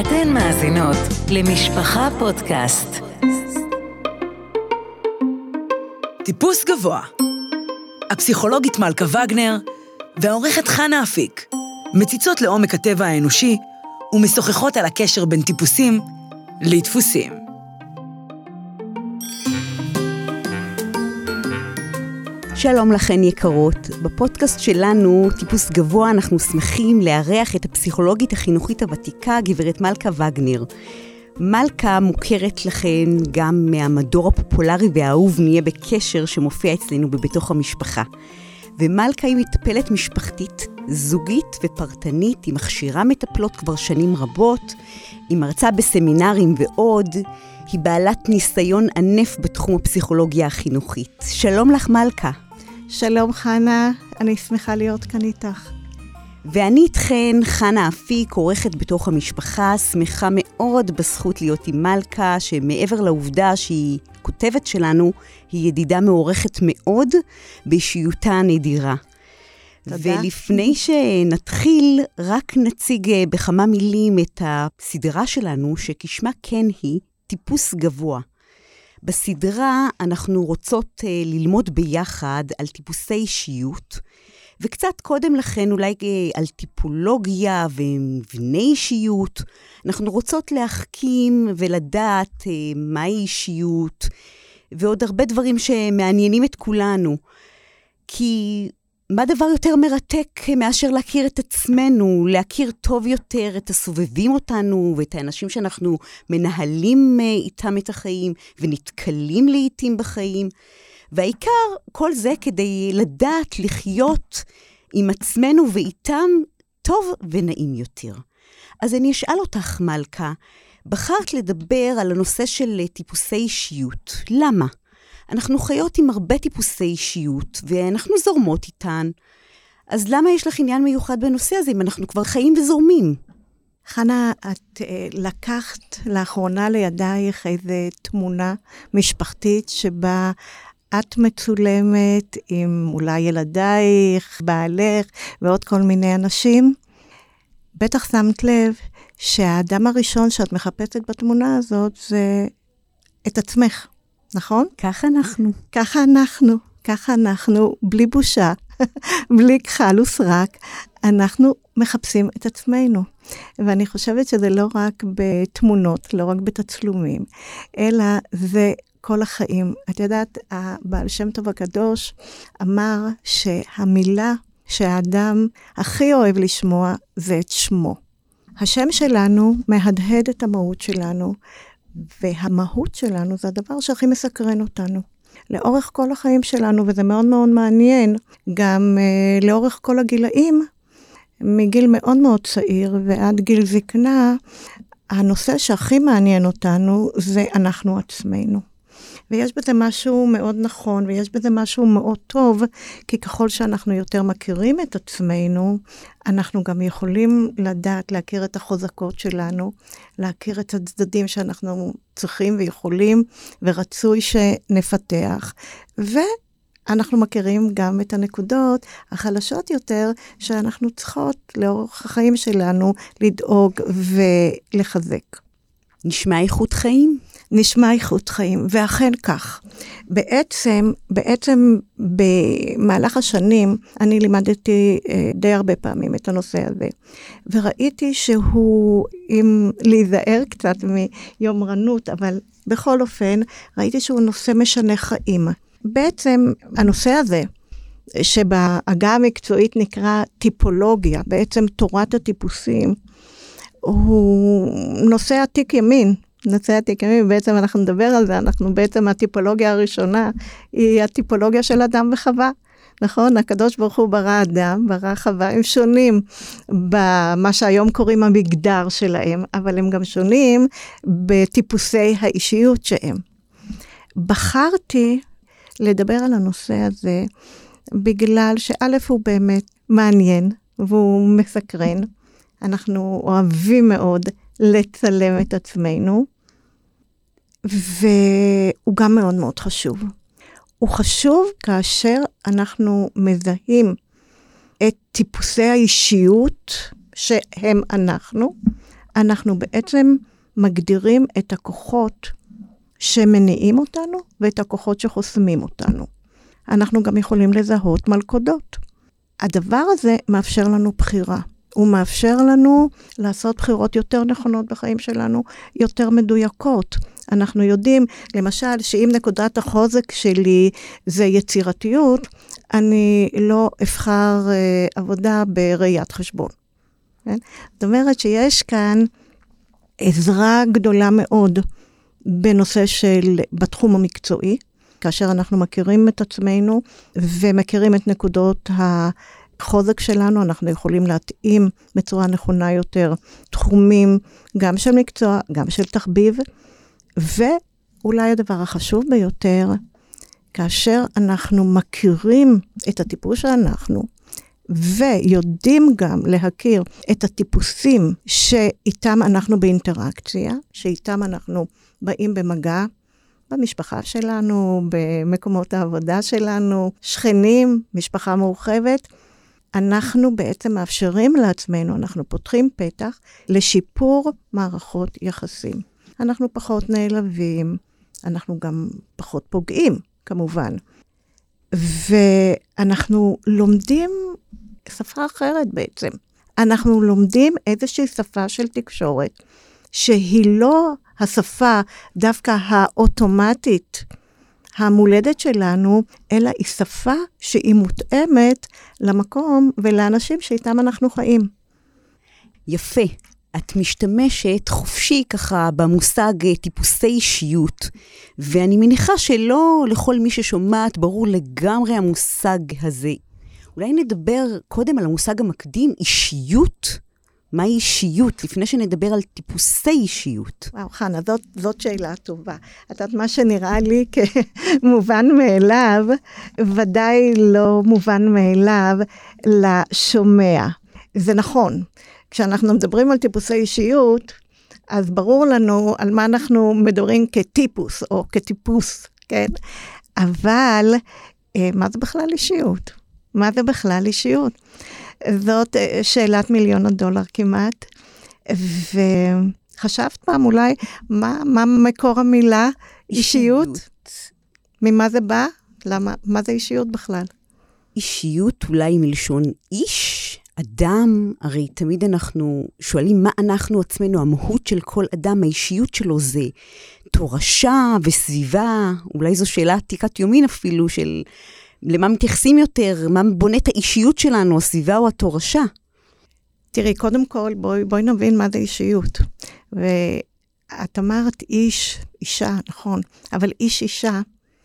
אתן מאזינות למשפחה פודקאסט. טיפוס גבוה. הפסיכולוגית מלכה וגנר והעורכת חנה אפיק מציצות לעומק הטבע האנושי ומשוחחות על הקשר בין טיפוסים לדפוסים. שלום לכן יקרות. בפודקאסט שלנו, טיפוס גבוה, אנחנו שמחים לארח את הפסיכולוגית החינוכית הוותיקה, גברת מלכה וגנר. מלכה מוכרת לכן גם מהמדור הפופולרי והאהוב נהיה בקשר שמופיע אצלנו בבתוך המשפחה. ומלכה היא מטפלת משפחתית, זוגית ופרטנית, היא מכשירה מטפלות כבר שנים רבות, היא מרצה בסמינרים ועוד, היא בעלת ניסיון ענף בתחום הפסיכולוגיה החינוכית. שלום לך מלכה. שלום חנה, אני שמחה להיות כאן איתך. ואני איתכן, חנה אפיק, עורכת בתוך המשפחה, שמחה מאוד בזכות להיות עם מלכה, שמעבר לעובדה שהיא כותבת שלנו, היא ידידה מעורכת מאוד באישיותה הנדירה. תודה. ולפני שנתחיל, רק נציג אה, בכמה מילים את הסדרה שלנו, שכשמה כן היא טיפוס גבוה. בסדרה אנחנו רוצות uh, ללמוד ביחד על טיפוסי אישיות, וקצת קודם לכן אולי uh, על טיפולוגיה ומבנה אישיות. אנחנו רוצות להחכים ולדעת uh, מהי אישיות, ועוד הרבה דברים שמעניינים את כולנו. כי מה דבר יותר מרתק מאשר להכיר את עצמנו, להכיר טוב יותר את הסובבים אותנו ואת האנשים שאנחנו מנהלים אה, איתם את החיים ונתקלים לעיתים בחיים. והעיקר, כל זה כדי לדעת לחיות עם עצמנו ואיתם טוב ונעים יותר. אז אני אשאל אותך, מלכה, בחרת לדבר על הנושא של אה, טיפוסי אישיות. למה? אנחנו חיות עם הרבה טיפוסי אישיות, ואנחנו זורמות איתן. אז למה יש לך עניין מיוחד בנושא הזה, אם אנחנו כבר חיים וזורמים? חנה, את אה, לקחת לאחרונה לידייך איזו תמונה משפחתית שבה את מצולמת עם אולי ילדייך, בעלך ועוד כל מיני אנשים. בטח שמת לב שהאדם הראשון שאת מחפשת בתמונה הזאת זה את עצמך. נכון? ככה אנחנו. ככה אנחנו, ככה אנחנו, בלי בושה, בלי כחל וסרק, אנחנו מחפשים את עצמנו. ואני חושבת שזה לא רק בתמונות, לא רק בתצלומים, אלא זה כל החיים. את יודעת, הבעל שם טוב הקדוש אמר שהמילה שהאדם הכי אוהב לשמוע זה את שמו. השם שלנו מהדהד את המהות שלנו, והמהות שלנו זה הדבר שהכי מסקרן אותנו. לאורך כל החיים שלנו, וזה מאוד מאוד מעניין, גם uh, לאורך כל הגילאים, מגיל מאוד מאוד צעיר ועד גיל זקנה, הנושא שהכי מעניין אותנו זה אנחנו עצמנו. ויש בזה משהו מאוד נכון, ויש בזה משהו מאוד טוב, כי ככל שאנחנו יותר מכירים את עצמנו, אנחנו גם יכולים לדעת, להכיר את החוזקות שלנו, להכיר את הצדדים שאנחנו צריכים ויכולים, ורצוי שנפתח. ו... אנחנו מכירים גם את הנקודות החלשות יותר שאנחנו צריכות לאורך החיים שלנו לדאוג ולחזק. נשמע איכות חיים? נשמע איכות חיים, ואכן כך. בעצם, בעצם במהלך השנים, אני לימדתי אה, די הרבה פעמים את הנושא הזה, וראיתי שהוא, אם להיזהר קצת מיומרנות, אבל בכל אופן, ראיתי שהוא נושא משנה חיים. בעצם הנושא הזה, שבעגה המקצועית נקרא טיפולוגיה, בעצם תורת הטיפוסים, הוא נושא עתיק ימין, נושא התיקונים, בעצם אנחנו נדבר על זה, אנחנו בעצם הטיפולוגיה הראשונה היא הטיפולוגיה של אדם וחווה. נכון? הקדוש ברוך הוא ברא אדם, ברא חווה, הם שונים במה שהיום קוראים המגדר שלהם, אבל הם גם שונים בטיפוסי האישיות שהם. בחרתי לדבר על הנושא הזה בגלל שא' הוא באמת מעניין והוא מסקרן. אנחנו אוהבים מאוד לצלם את עצמנו, והוא גם מאוד מאוד חשוב. הוא חשוב כאשר אנחנו מזהים את טיפוסי האישיות שהם אנחנו, אנחנו בעצם מגדירים את הכוחות שמניעים אותנו ואת הכוחות שחוסמים אותנו. אנחנו גם יכולים לזהות מלכודות. הדבר הזה מאפשר לנו בחירה. הוא מאפשר לנו לעשות בחירות יותר נכונות בחיים שלנו, יותר מדויקות. אנחנו יודעים, למשל, שאם נקודת החוזק שלי זה יצירתיות, אני לא אבחר אה, עבודה בראיית חשבון. כן? זאת אומרת שיש כאן עזרה גדולה מאוד בנושא של, בתחום המקצועי, כאשר אנחנו מכירים את עצמנו ומכירים את נקודות החוזק שלנו, אנחנו יכולים להתאים בצורה נכונה יותר תחומים, גם של מקצוע, גם של תחביב, ואולי הדבר החשוב ביותר, כאשר אנחנו מכירים את הטיפוס שאנחנו, ויודעים גם להכיר את הטיפוסים שאיתם אנחנו באינטראקציה, שאיתם אנחנו באים במגע, במשפחה שלנו, במקומות העבודה שלנו, שכנים, משפחה מורחבת. אנחנו בעצם מאפשרים לעצמנו, אנחנו פותחים פתח לשיפור מערכות יחסים. אנחנו פחות נעלבים, אנחנו גם פחות פוגעים, כמובן. ואנחנו לומדים שפה אחרת בעצם. אנחנו לומדים איזושהי שפה של תקשורת, שהיא לא השפה דווקא האוטומטית המולדת שלנו, אלא היא שפה שהיא מותאמת למקום ולאנשים שאיתם אנחנו חיים. יפה. את משתמשת חופשי ככה במושג אה, טיפוסי אישיות, ואני מניחה שלא לכל מי ששומעת ברור לגמרי המושג הזה. אולי נדבר קודם על המושג המקדים, אישיות? מהי אישיות, לפני שנדבר על טיפוסי אישיות? וואו, חנה, זאת, זאת שאלה טובה. את יודעת, מה שנראה לי כמובן מאליו, ודאי לא מובן מאליו לשומע. זה נכון. כשאנחנו מדברים על טיפוסי אישיות, אז ברור לנו על מה אנחנו מדברים כטיפוס או כטיפוס, כן? אבל אה, מה זה בכלל אישיות? מה זה בכלל אישיות? זאת אה, שאלת מיליון הדולר כמעט. וחשבת פעם אולי, מה, מה מקור המילה אישיות? אישיות? ממה זה בא? למה, מה זה אישיות בכלל? אישיות אולי מלשון איש, אדם, הרי תמיד אנחנו שואלים מה אנחנו עצמנו, המהות של כל אדם, האישיות שלו זה תורשה וסביבה, אולי זו שאלה עתיקת יומין אפילו, של למה מתייחסים יותר, מה בונה את האישיות שלנו, הסביבה או התורשה? תראי, קודם כל, בואי, בואי נבין מה זה אישיות. ואת אמרת איש, אישה, נכון, אבל איש, אישה,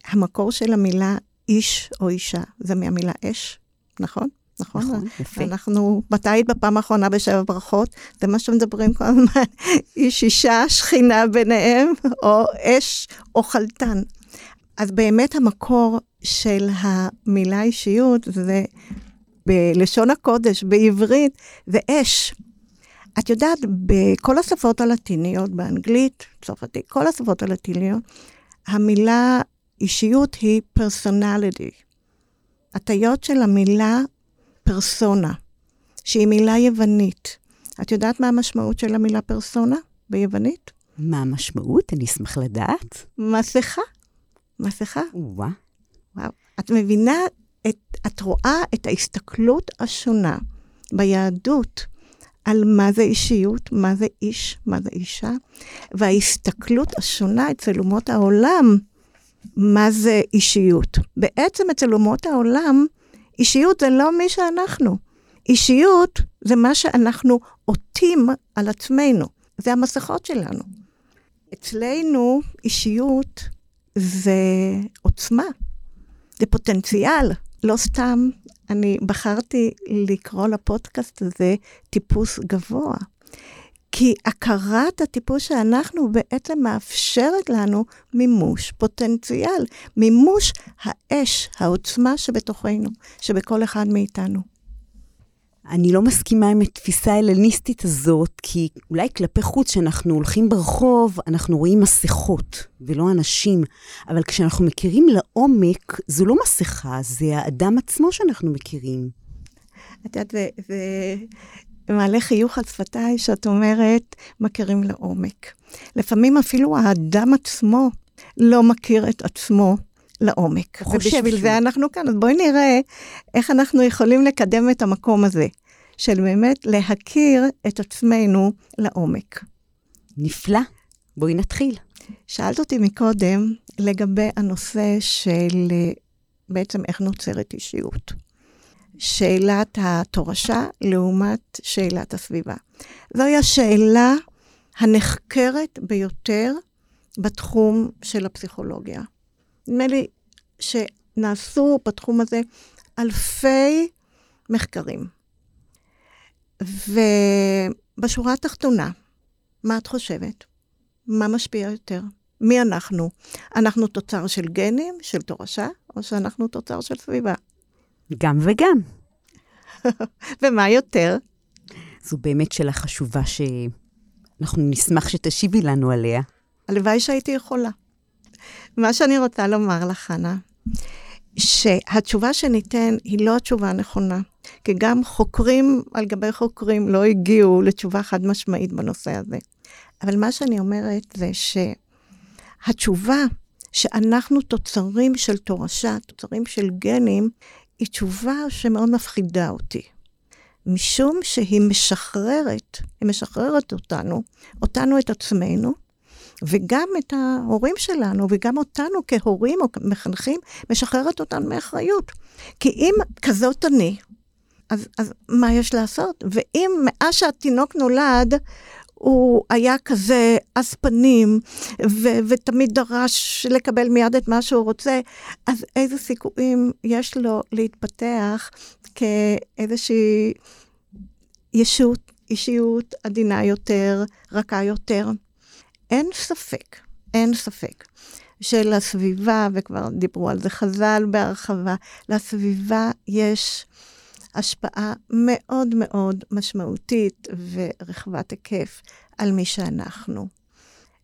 המקור של המילה איש או אישה זה מהמילה אש, נכון? נכון, נכון, יפה. אנחנו, מתי היית בפעם האחרונה בשבע ברכות? זה מה שמדברים כל הזמן, איש אישה, שכינה ביניהם, או אש או חלטן. אז באמת המקור של המילה אישיות זה בלשון הקודש, בעברית, זה אש. את יודעת, בכל השפות הלטיניות, באנגלית, צרפתית, כל השפות הלטיניות, המילה אישיות היא פרסונליטי. הטיות של המילה פרסונה, שהיא מילה יוונית. את יודעת מה המשמעות של המילה פרסונה ביוונית? מה המשמעות? אני אשמח לדעת. מסכה. מסכה. וואו. וואו. את מבינה, את, את רואה את ההסתכלות השונה ביהדות על מה זה אישיות, מה זה איש, מה זה אישה, וההסתכלות השונה אצל אומות העולם, מה זה אישיות. בעצם אצל אומות העולם, אישיות זה לא מי שאנחנו. אישיות זה מה שאנחנו עוטים על עצמנו, זה המסכות שלנו. אצלנו אישיות זה עוצמה, זה פוטנציאל. לא סתם אני בחרתי לקרוא לפודקאסט הזה טיפוס גבוה. כי הכרת הטיפוס שאנחנו בעצם מאפשרת לנו מימוש פוטנציאל, מימוש האש, העוצמה שבתוכנו, שבכל אחד מאיתנו. אני לא מסכימה עם התפיסה ההלניסטית הזאת, כי אולי כלפי חוץ, כשאנחנו הולכים ברחוב, אנחנו רואים מסכות ולא אנשים, אבל כשאנחנו מכירים לעומק, זו לא מסכה, זה האדם עצמו שאנחנו מכירים. את יודעת, זה, זה מעלה חיוך על שפתיי, שאת אומרת, מכירים לעומק. לפעמים אפילו האדם עצמו לא מכיר את עצמו לעומק. ובשביל שהוא. זה אנחנו כאן. אז בואי נראה איך אנחנו יכולים לקדם את המקום הזה, של באמת להכיר את עצמנו לעומק. נפלא. בואי נתחיל. שאלת אותי מקודם לגבי הנושא של בעצם איך נוצרת אישיות. שאלת התורשה לעומת שאלת הסביבה. זוהי השאלה הנחקרת ביותר בתחום של הפסיכולוגיה. נדמה לי שנעשו בתחום הזה אלפי מחקרים. ובשורה התחתונה, מה את חושבת? מה משפיע יותר? מי אנחנו? אנחנו תוצר של גנים, של תורשה, או שאנחנו תוצר של סביבה? גם וגם. ומה יותר? זו באמת שאלה חשובה שאנחנו נשמח שתשיבי לנו עליה. הלוואי שהייתי יכולה. מה שאני רוצה לומר לך, חנה, שהתשובה שניתן היא לא התשובה הנכונה, כי גם חוקרים על גבי חוקרים לא הגיעו לתשובה חד משמעית בנושא הזה. אבל מה שאני אומרת זה שהתשובה שאנחנו תוצרים של תורשה, תוצרים של גנים, היא תשובה שמאוד מפחידה אותי. משום שהיא משחררת, היא משחררת אותנו, אותנו את עצמנו, וגם את ההורים שלנו, וגם אותנו כהורים או מחנכים, משחררת אותנו מאחריות. כי אם כזאת אני, אז, אז מה יש לעשות? ואם מאז שהתינוק נולד, הוא היה כזה עז פנים, ו- ותמיד דרש לקבל מיד את מה שהוא רוצה, אז איזה סיכויים יש לו להתפתח כאיזושהי ישות, אישיות עדינה יותר, רכה יותר? אין ספק, אין ספק, שלסביבה, וכבר דיברו על זה חז"ל בהרחבה, לסביבה יש השפעה מאוד מאוד משמעותית ורחבת היקף על מי שאנחנו.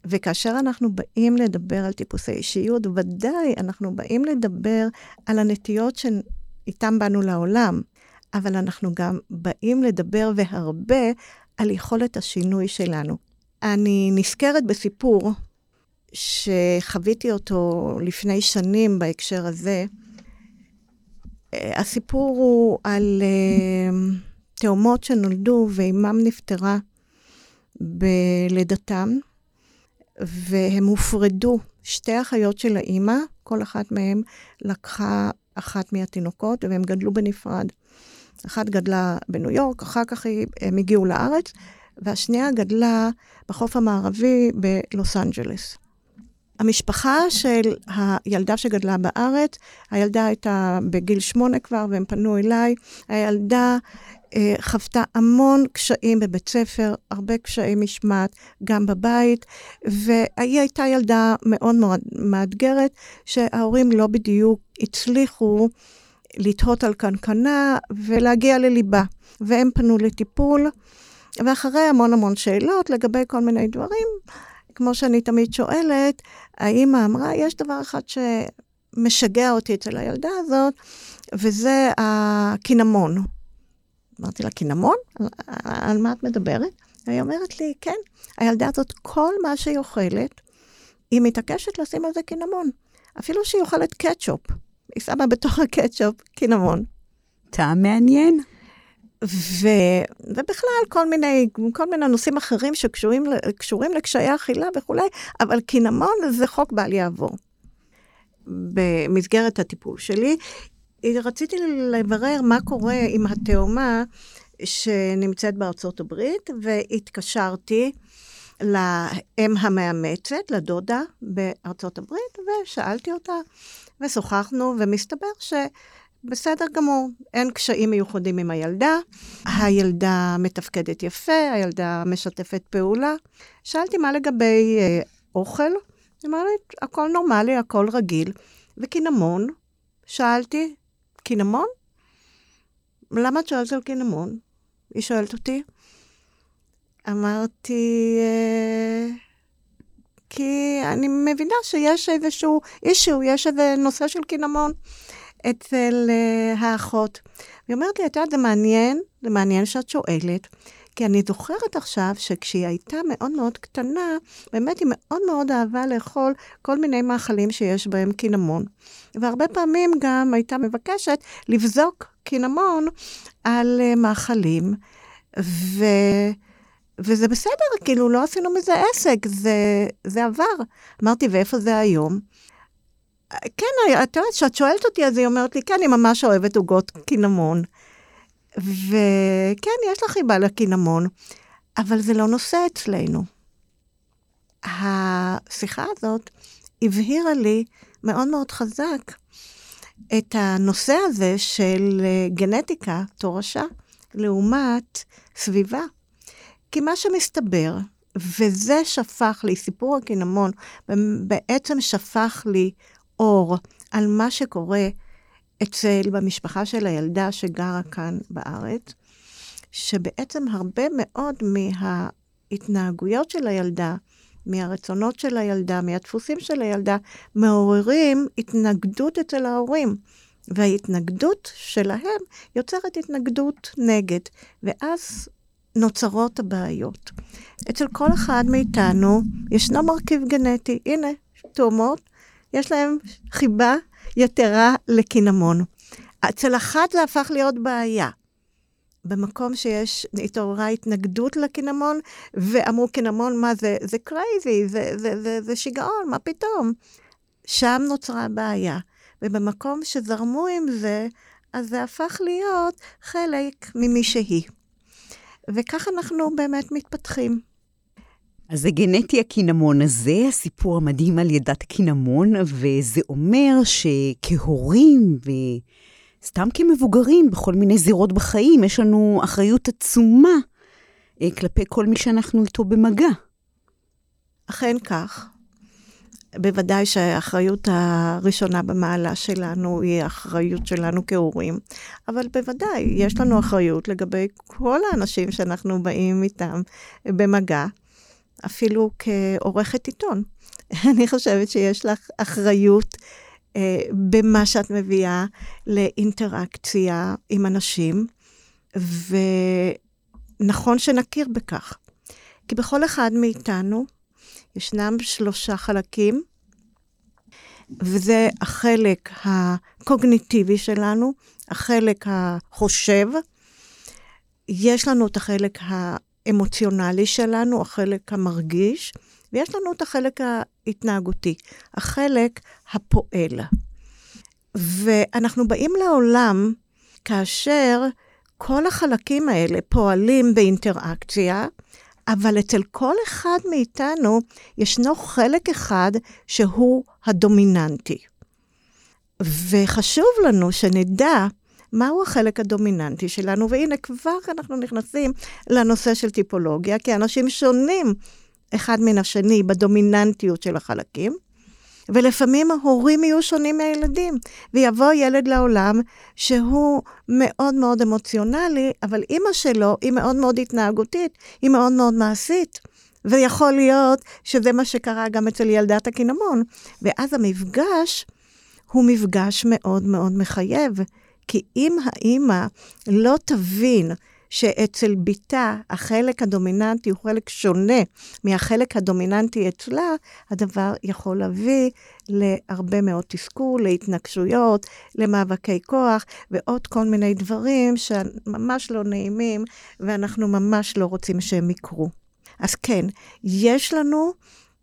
וכאשר אנחנו באים לדבר על טיפוסי אישיות, ודאי אנחנו באים לדבר על הנטיות שאיתן באנו לעולם, אבל אנחנו גם באים לדבר והרבה על יכולת השינוי שלנו. אני נזכרת בסיפור שחוויתי אותו לפני שנים בהקשר הזה. הסיפור הוא על uh, תאומות שנולדו ואימם נפטרה בלידתם, והם הופרדו. שתי אחיות של האימא, כל אחת מהן לקחה אחת מהתינוקות, והם גדלו בנפרד. אחת גדלה בניו יורק, אחר כך הם הגיעו לארץ, והשנייה גדלה בחוף המערבי בלוס אנג'לס. המשפחה של הילדה שגדלה בארץ, הילדה הייתה בגיל שמונה כבר, והם פנו אליי. הילדה אה, חוותה המון קשיים בבית ספר, הרבה קשיי משמעת, גם בבית, והיא הייתה ילדה מאוד מאוד מאתגרת, שההורים לא בדיוק הצליחו לתהות על קנקנה ולהגיע לליבה, והם פנו לטיפול. ואחרי המון המון שאלות לגבי כל מיני דברים, כמו שאני תמיד שואלת, האמא אמרה, יש דבר אחד שמשגע אותי אצל הילדה הזאת, וזה הקינמון. אמרתי לה, קינמון? על מה את מדברת? והיא אומרת לי, כן, הילדה הזאת, כל מה שהיא אוכלת, היא מתעקשת לשים על זה קינמון. אפילו שהיא אוכלת קטשופ, היא שמה בתוך הקטשופ קינמון. טעם מעניין. ו... ובכלל, כל מיני, כל מיני נושאים אחרים שקשורים לקשיי אכילה וכולי, אבל קינמון זה חוק בל יעבור. במסגרת הטיפול שלי, רציתי לברר מה קורה עם התאומה שנמצאת בארצות הברית, והתקשרתי לאם המאמצת, לדודה בארצות הברית, ושאלתי אותה, ושוחחנו, ומסתבר ש... בסדר גמור, אין קשיים מיוחדים עם הילדה, הילדה מתפקדת יפה, הילדה משתפת פעולה. שאלתי מה לגבי אה, אוכל, היא אומרת, הכל נורמלי, הכל רגיל. וקינמון, שאלתי, קינמון? למה את שואלת על קינמון? היא שואלת אותי. אמרתי, אה, כי אני מבינה שיש איזשהו אישו, יש איזה נושא של קינמון. אצל uh, האחות. היא אומרת לי, את יודעת, זה מעניין, זה מעניין שאת שואלת, כי אני זוכרת עכשיו שכשהיא הייתה מאוד מאוד קטנה, באמת היא מאוד מאוד אהבה לאכול כל מיני מאכלים שיש בהם קינמון. והרבה פעמים גם הייתה מבקשת לבזוק קינמון על uh, מאכלים, ו... וזה בסדר, כאילו, לא עשינו מזה עסק, זה, זה עבר. אמרתי, ואיפה זה היום? כן, את יודעת, כשאת שואלת אותי, אז היא אומרת לי, כן, אני ממש אוהבת עוגות קינמון. וכן, יש לה חיבה לקינמון, אבל זה לא נושא אצלנו. השיחה הזאת הבהירה לי מאוד מאוד חזק את הנושא הזה של אה, גנטיקה, תורשה, לעומת סביבה. כי מה שמסתבר, וזה שפך לי, סיפור הקינמון, בעצם שפך לי אור על מה שקורה אצל, במשפחה של הילדה שגרה כאן בארץ, שבעצם הרבה מאוד מההתנהגויות של הילדה, מהרצונות של הילדה, מהדפוסים של הילדה, מעוררים התנגדות אצל ההורים. וההתנגדות שלהם יוצרת התנגדות נגד, ואז נוצרות הבעיות. אצל כל אחד מאיתנו ישנו מרכיב גנטי. הנה, תאומות, יש להם חיבה יתרה לקינמון. אצל אחת זה הפך להיות בעיה. במקום שיש, התעוררה התנגדות לקינמון, ואמרו קינמון, מה זה, זה קרייזי, זה, זה, זה, זה שיגעון, מה פתאום? שם נוצרה בעיה. ובמקום שזרמו עם זה, אז זה הפך להיות חלק ממי שהיא. וכך אנחנו באמת מתפתחים. אז זה גנטי הקינמון הזה, הסיפור המדהים על ידת הקינמון, וזה אומר שכהורים וסתם כמבוגרים בכל מיני זירות בחיים, יש לנו אחריות עצומה אה, כלפי כל מי שאנחנו איתו במגע. אכן כך. בוודאי שהאחריות הראשונה במעלה שלנו היא האחריות שלנו כהורים, אבל בוודאי יש לנו אחריות לגבי כל האנשים שאנחנו באים איתם במגע, אפילו כעורכת עיתון. אני חושבת שיש לך אחריות אה, במה שאת מביאה לאינטראקציה עם אנשים, ונכון שנכיר בכך. כי בכל אחד מאיתנו ישנם שלושה חלקים, וזה החלק הקוגניטיבי שלנו, החלק החושב, יש לנו את החלק האמוציונלי שלנו, החלק המרגיש, ויש לנו את החלק ההתנהגותי, החלק הפועל. ואנחנו באים לעולם כאשר כל החלקים האלה פועלים באינטראקציה, אבל אצל כל אחד מאיתנו ישנו חלק אחד שהוא הדומיננטי. וחשוב לנו שנדע מהו החלק הדומיננטי שלנו, והנה כבר אנחנו נכנסים לנושא של טיפולוגיה, כי אנשים שונים אחד מן השני בדומיננטיות של החלקים, ולפעמים ההורים יהיו שונים מהילדים, ויבוא ילד לעולם שהוא מאוד מאוד אמוציונלי, אבל אימא שלו היא מאוד מאוד התנהגותית, היא מאוד מאוד מעשית. ויכול להיות שזה מה שקרה גם אצל ילדת הקינמון. ואז המפגש הוא מפגש מאוד מאוד מחייב, כי אם האימא לא תבין שאצל בתה החלק הדומיננטי הוא חלק שונה מהחלק הדומיננטי אצלה, הדבר יכול להביא להרבה מאוד תסכול, להתנגשויות, למאבקי כוח ועוד כל מיני דברים שממש לא נעימים ואנחנו ממש לא רוצים שהם יקרו. אז כן, יש לנו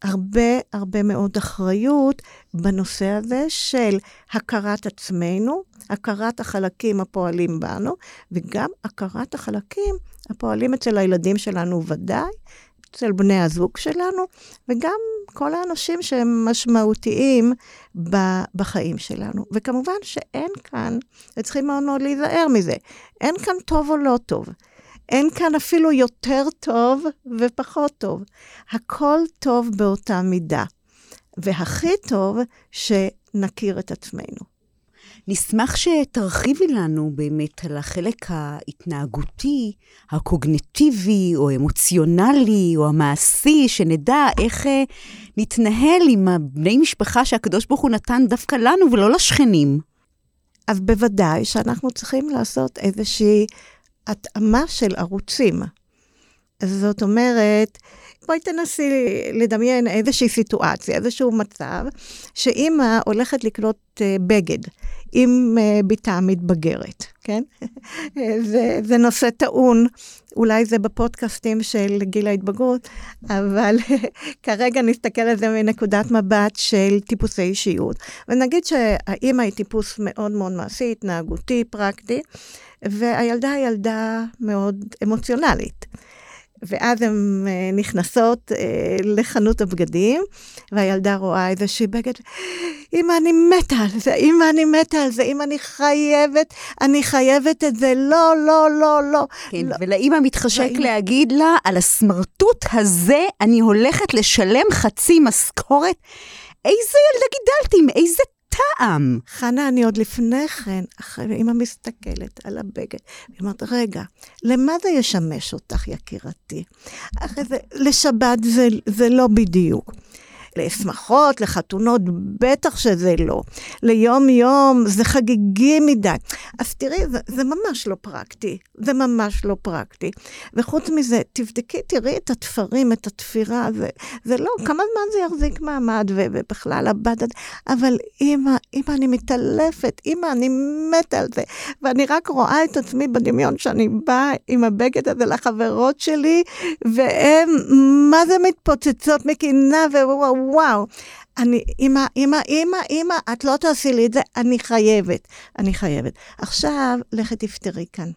הרבה הרבה מאוד אחריות בנושא הזה של הכרת עצמנו, הכרת החלקים הפועלים בנו, וגם הכרת החלקים הפועלים אצל הילדים שלנו ודאי, אצל בני הזוג שלנו, וגם כל האנשים שהם משמעותיים בחיים שלנו. וכמובן שאין כאן, וצריכים מאוד מאוד להיזהר מזה, אין כאן טוב או לא טוב. אין כאן אפילו יותר טוב ופחות טוב. הכל טוב באותה מידה. והכי טוב שנכיר את עצמנו. נשמח שתרחיבי לנו באמת על החלק ההתנהגותי, הקוגנטיבי, או אמוציונלי, או המעשי, שנדע איך אה, נתנהל עם הבני משפחה שהקדוש ברוך הוא נתן דווקא לנו ולא לשכנים. אז בוודאי שאנחנו צריכים לעשות איזושהי התאמה של ערוצים. זאת אומרת, בואי תנסי לדמיין איזושהי סיטואציה, איזשהו מצב, שאימא הולכת לקנות אה, בגד עם אה, בתה המתבגרת, כן? זה, זה נושא טעון, אולי זה בפודקאסטים של גיל ההתבגרות, אבל כרגע נסתכל על זה מנקודת מבט של טיפוסי אישיות. ונגיד שהאימא היא טיפוס מאוד מאוד מעשי, התנהגותי, פרקטי, והילדה היא ילדה מאוד אמוציונלית. ואז הן אה, נכנסות אה, לחנות הבגדים, והילדה רואה איזושהי בגד, אמא, אני מתה על זה, אמא, אני מתה על זה, אמא, אני חייבת, אני חייבת את זה, לא, לא, לא, לא. כן, לא. ולאימא מתחשק והאמא- להגיד לה, על הסמרטוט הזה אני הולכת לשלם חצי משכורת. איזה ילדה גידלתי, עם איזה טעם. חנה, אני עוד לפני כן, אחרי, אמא מסתכלת על הבגד, היא אומרת, רגע, למה זה ישמש אותך, יקירתי? אחרי זה, לשבת זה, זה לא בדיוק. לשמחות, לחתונות, בטח שזה לא. ליום-יום זה חגיגי מדי. אז תראי, זה, זה ממש לא פרקטי. זה ממש לא פרקטי. וחוץ מזה, תבדקי, תראי את התפרים, את התפירה, זה, זה לא, כמה זמן זה יחזיק מעמד, ו- ובכלל הבת. אבל אמא, אמא, אני מתעלפת, אמא, אני מתה על זה. ואני רק רואה את עצמי בדמיון שאני באה עם הבגד הזה לחברות שלי, והן, מה זה מתפוצצות מקינה, ווואו, וואו. אני, אמא, אמא, אמא, אמא, את לא תעשי לי את זה, אני חייבת, אני חייבת. עכשיו, לכי תפתרי כאן.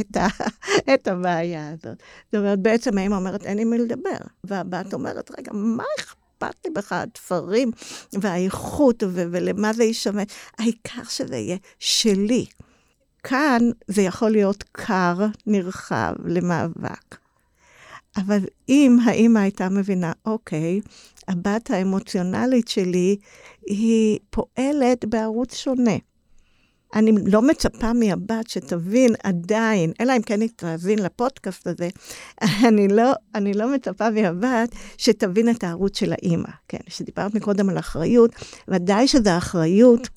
את, ה, את הבעיה הזאת. זאת אומרת, בעצם האמא אומרת, אין עם מי לדבר. והבת אומרת, רגע, מה אכפת לי בכלל, התפרים והאיכות ו- ולמה זה ישמש? העיקר שזה יהיה שלי. כאן זה יכול להיות קר, נרחב, למאבק. אבל אם האימא הייתה מבינה, אוקיי, הבת האמוציונלית שלי, היא פועלת בערוץ שונה. אני לא מצפה מהבת שתבין עדיין, אלא אם כן היא תאזין לפודקאסט הזה, אני לא, אני לא מצפה מהבת שתבין את הערוץ של האימא. כן, שדיברת מקודם על אחריות, ודאי שזו האחריות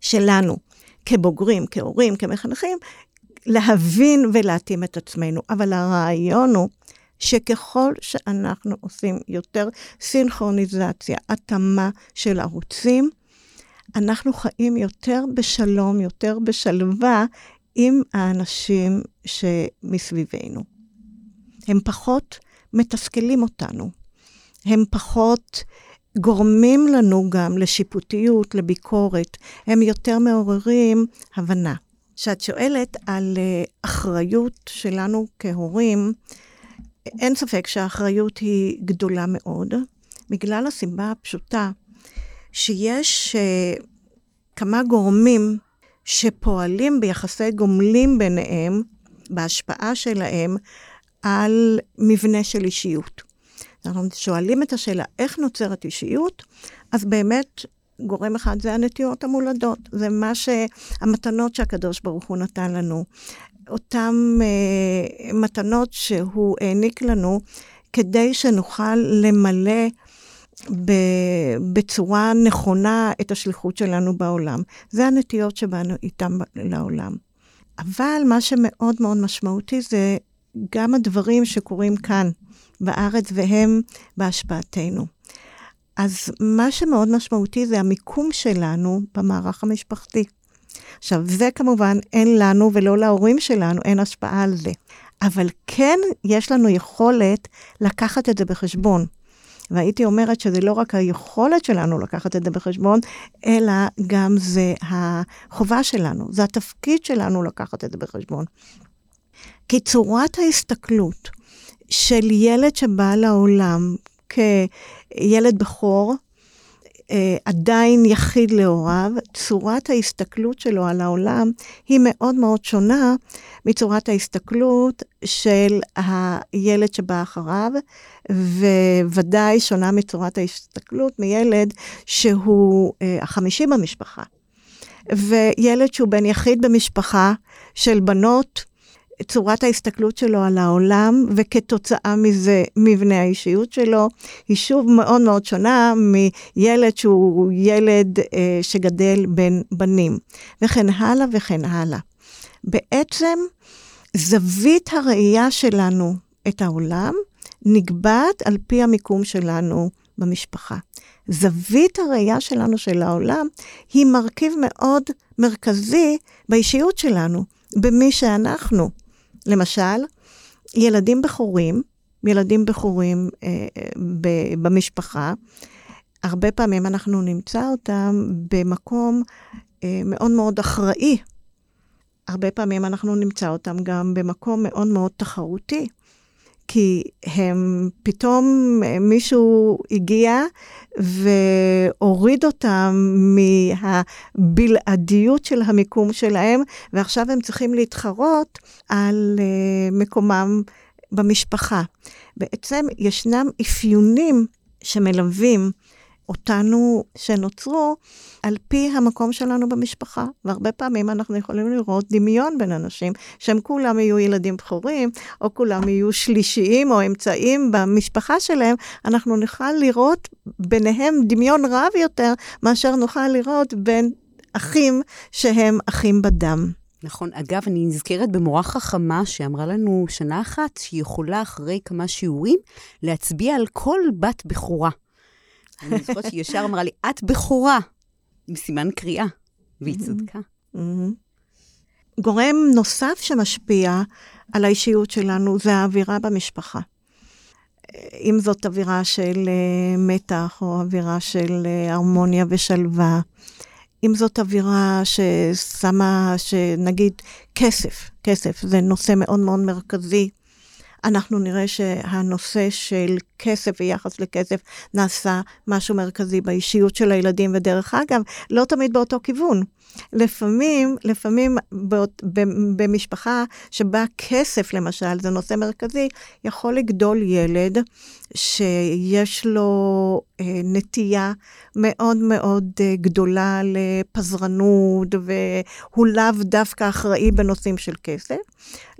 שלנו, כבוגרים, כהורים, כמחנכים, להבין ולהתאים את עצמנו. אבל הרעיון הוא שככל שאנחנו עושים יותר סינכרוניזציה, התאמה של ערוצים, אנחנו חיים יותר בשלום, יותר בשלווה עם האנשים שמסביבנו. הם פחות מתסכלים אותנו, הם פחות גורמים לנו גם לשיפוטיות, לביקורת, הם יותר מעוררים הבנה. כשאת שואלת על אה, אחריות שלנו כהורים, אין ספק שהאחריות היא גדולה מאוד, בגלל הסיבה הפשוטה שיש uh, כמה גורמים שפועלים ביחסי גומלים ביניהם, בהשפעה שלהם, על מבנה של אישיות. אנחנו שואלים את השאלה, איך נוצרת אישיות? אז באמת, גורם אחד זה הנטיות המולדות. זה מה שהמתנות שהקדוש ברוך הוא נתן לנו. אותן uh, מתנות שהוא העניק לנו, כדי שנוכל למלא בצורה נכונה את השליחות שלנו בעולם. זה הנטיות שבאנו איתם לעולם. אבל מה שמאוד מאוד משמעותי זה גם הדברים שקורים כאן, בארץ, והם בהשפעתנו. אז מה שמאוד משמעותי זה המיקום שלנו במערך המשפחתי. עכשיו, זה כמובן אין לנו ולא להורים שלנו, אין השפעה על זה. אבל כן יש לנו יכולת לקחת את זה בחשבון. והייתי אומרת שזה לא רק היכולת שלנו לקחת את זה בחשבון, אלא גם זה החובה שלנו, זה התפקיד שלנו לקחת את זה בחשבון. כי צורת ההסתכלות של ילד שבא לעולם כילד בכור, עדיין יחיד להוריו, צורת ההסתכלות שלו על העולם היא מאוד מאוד שונה מצורת ההסתכלות של הילד שבא אחריו, וודאי שונה מצורת ההסתכלות מילד שהוא החמישי במשפחה. וילד שהוא בן יחיד במשפחה של בנות, צורת ההסתכלות שלו על העולם, וכתוצאה מזה מבנה האישיות שלו, היא שוב מאוד מאוד שונה מילד שהוא ילד אה, שגדל בין בנים, וכן הלאה וכן הלאה. בעצם, זווית הראייה שלנו את העולם נקבעת על פי המיקום שלנו במשפחה. זווית הראייה שלנו של העולם היא מרכיב מאוד מרכזי באישיות שלנו, במי שאנחנו. למשל, ילדים בכורים, ילדים בכורים אה, ב- במשפחה, הרבה פעמים אנחנו נמצא אותם במקום אה, מאוד מאוד אחראי. הרבה פעמים אנחנו נמצא אותם גם במקום מאוד מאוד תחרותי. כי הם, פתאום מישהו הגיע והוריד אותם מהבלעדיות של המיקום שלהם, ועכשיו הם צריכים להתחרות על uh, מקומם במשפחה. בעצם ישנם אפיונים שמלווים אותנו שנוצרו על פי המקום שלנו במשפחה. והרבה פעמים אנחנו יכולים לראות דמיון בין אנשים, שהם כולם יהיו ילדים בכורים, או כולם יהיו שלישיים או אמצעיים במשפחה שלהם, אנחנו נוכל לראות ביניהם דמיון רב יותר, מאשר נוכל לראות בין אחים שהם אחים בדם. נכון. אגב, אני נזכרת במורה חכמה שאמרה לנו שנה אחת שהיא יכולה אחרי כמה שיעורים להצביע על כל בת בכורה. אני זוכרת שהיא ישר אמרה לי, את בכורה, עם סימן קריאה, והיא צדקה. גורם נוסף שמשפיע על האישיות שלנו זה האווירה במשפחה. אם זאת אווירה של uh, מתח או אווירה של uh, הרמוניה ושלווה, אם זאת אווירה ששמה, שנגיד כסף, כסף זה נושא מאוד מאוד מרכזי אנחנו נראה שהנושא של כסף ויחס לכסף נעשה משהו מרכזי באישיות של הילדים, ודרך אגב, לא תמיד באותו כיוון. לפעמים, לפעמים באות, במשפחה שבה כסף, למשל, זה נושא מרכזי, יכול לגדול ילד שיש לו אה, נטייה מאוד מאוד אה, גדולה לפזרנות, והוא לאו דווקא אחראי בנושאים של כסף.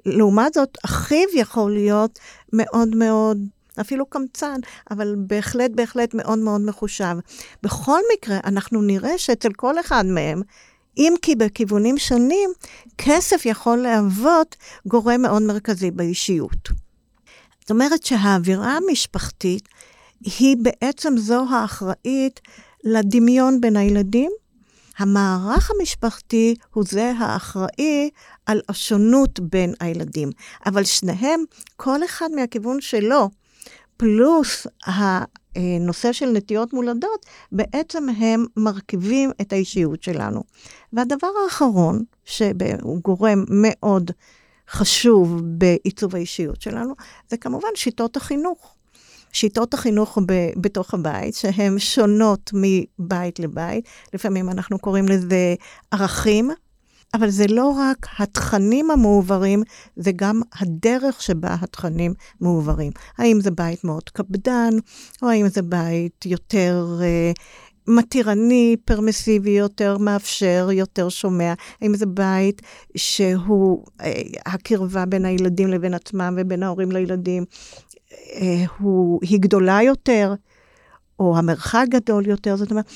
לעומת זאת, אחיו יכול להיות מאוד מאוד, אפילו קמצן, אבל בהחלט, בהחלט מאוד מאוד מחושב. בכל מקרה, אנחנו נראה שאצל כל אחד מהם, אם כי בכיוונים שונים, כסף יכול להוות גורם מאוד מרכזי באישיות. זאת אומרת שהאווירה המשפחתית היא בעצם זו האחראית לדמיון בין הילדים. המערך המשפחתי הוא זה האחראי על השונות בין הילדים. אבל שניהם, כל אחד מהכיוון שלו, פלוס הנושא של נטיות מולדות, בעצם הם מרכיבים את האישיות שלנו. והדבר האחרון, שהוא גורם מאוד חשוב בעיצוב האישיות שלנו, זה כמובן שיטות החינוך. שיטות החינוך ב, בתוך הבית, שהן שונות מבית לבית. לפעמים אנחנו קוראים לזה ערכים, אבל זה לא רק התכנים המועברים, זה גם הדרך שבה התכנים מועברים. האם זה בית מאוד קפדן, או האם זה בית יותר... אה, מתירני, פרמסיבי יותר, מאפשר, יותר שומע. האם זה בית שהוא, אה, הקרבה בין הילדים לבין עצמם ובין ההורים לילדים, אה, הוא, היא גדולה יותר, או המרחק גדול יותר. זאת אומרת,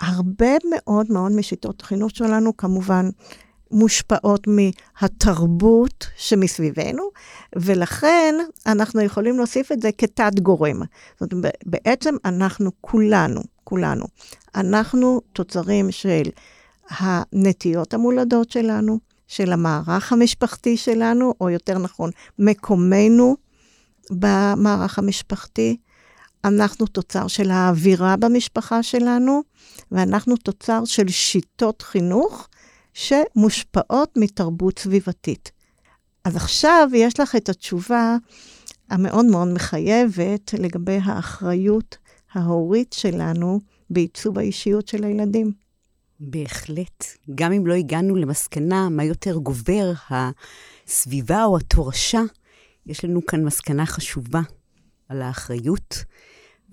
הרבה מאוד מאוד משיטות החינוך שלנו, כמובן, מושפעות מהתרבות שמסביבנו, ולכן אנחנו יכולים להוסיף את זה כתת גורם. זאת אומרת, בעצם אנחנו כולנו, כולנו, אנחנו תוצרים של הנטיות המולדות שלנו, של המערך המשפחתי שלנו, או יותר נכון, מקומנו במערך המשפחתי. אנחנו תוצר של האווירה במשפחה שלנו, ואנחנו תוצר של שיטות חינוך שמושפעות מתרבות סביבתית. אז עכשיו יש לך את התשובה המאוד מאוד מחייבת לגבי האחריות ההורית שלנו בעיצוב האישיות של הילדים. בהחלט. גם אם לא הגענו למסקנה מה יותר גובר, הסביבה או התורשה, יש לנו כאן מסקנה חשובה על האחריות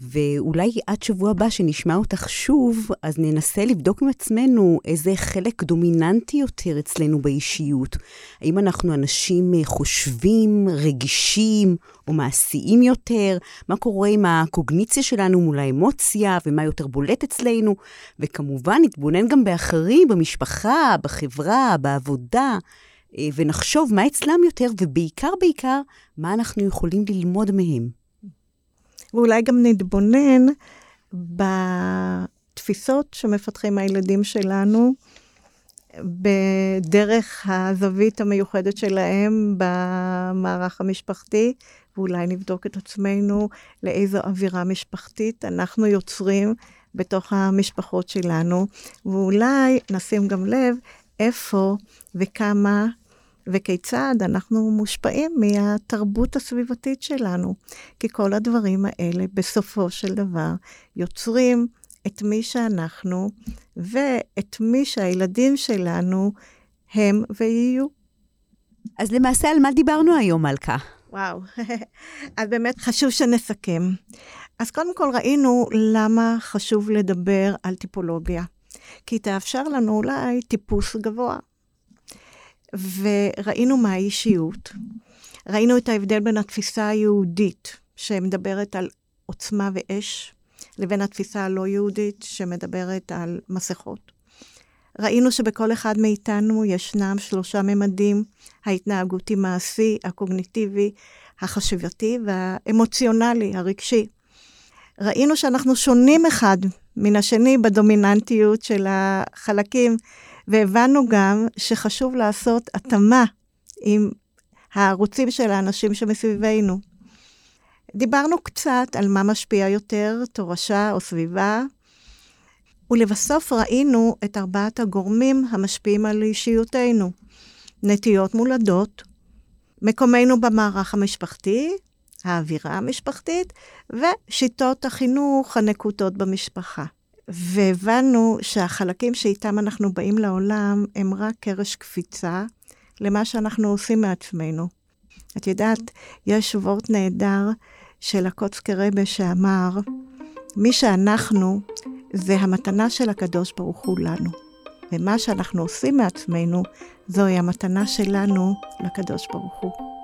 ואולי עד שבוע הבא שנשמע אותך שוב, אז ננסה לבדוק עם עצמנו איזה חלק דומיננטי יותר אצלנו באישיות. האם אנחנו אנשים אה, חושבים, רגישים או מעשיים יותר? מה קורה עם הקוגניציה שלנו מול האמוציה, ומה יותר בולט אצלנו? וכמובן, נתבונן גם באחרים, במשפחה, בחברה, בעבודה. אה, ונחשוב מה אצלם יותר, ובעיקר בעיקר, מה אנחנו יכולים ללמוד מהם. ואולי גם נתבונן בתפיסות שמפתחים הילדים שלנו, בדרך הזווית המיוחדת שלהם במערך המשפחתי, ואולי נבדוק את עצמנו לאיזו אווירה משפחתית אנחנו יוצרים בתוך המשפחות שלנו, ואולי נשים גם לב איפה וכמה וכיצד אנחנו מושפעים מהתרבות הסביבתית שלנו. כי כל הדברים האלה בסופו של דבר יוצרים את מי שאנחנו ואת מי שהילדים שלנו הם ויהיו. אז למעשה, על מה דיברנו היום, מלכה? וואו, אז באמת חשוב שנסכם. אז קודם כל ראינו למה חשוב לדבר על טיפולוגיה. כי תאפשר לנו אולי טיפוס גבוה. וראינו מה האישיות. ראינו את ההבדל בין התפיסה היהודית, שמדברת על עוצמה ואש, לבין התפיסה הלא יהודית, שמדברת על מסכות. ראינו שבכל אחד מאיתנו ישנם שלושה ממדים, ההתנהגותי מעשי, הקוגניטיבי, החשיבתי והאמוציונלי, הרגשי. ראינו שאנחנו שונים אחד מן השני בדומיננטיות של החלקים והבנו גם שחשוב לעשות התאמה עם הערוצים של האנשים שמסביבנו. דיברנו קצת על מה משפיע יותר, תורשה או סביבה, ולבסוף ראינו את ארבעת הגורמים המשפיעים על אישיותנו. נטיות מולדות, מקומנו במערך המשפחתי, האווירה המשפחתית, ושיטות החינוך הנקוטות במשפחה. והבנו שהחלקים שאיתם אנחנו באים לעולם הם רק קרש קפיצה למה שאנחנו עושים מעצמנו. את יודעת, יש וורט נהדר של הקוצקי רבה שאמר, מי שאנחנו זה המתנה של הקדוש ברוך הוא לנו. ומה שאנחנו עושים מעצמנו, זוהי המתנה שלנו לקדוש ברוך הוא.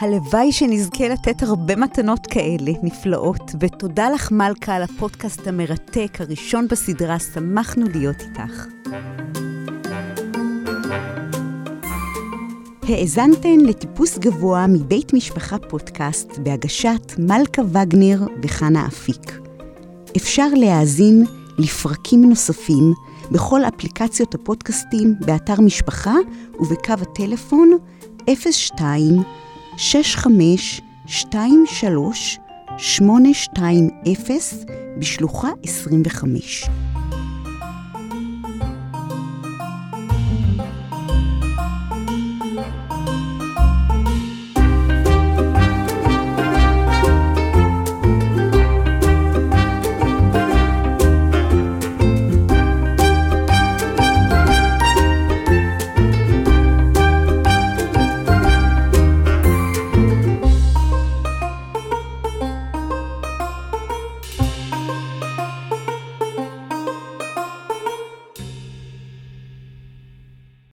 הלוואי שנזכה לתת הרבה מתנות כאלה, נפלאות, ותודה לך מלכה על הפודקאסט המרתק, הראשון בסדרה, שמחנו להיות איתך. האזנתן לטיפוס גבוה מבית משפחה פודקאסט בהגשת מלכה וגנר וחנה אפיק. אפשר להאזין לפרקים נוספים בכל אפליקציות הפודקאסטים באתר משפחה ובקו הטלפון 02 6523 820 בשלוחה 25.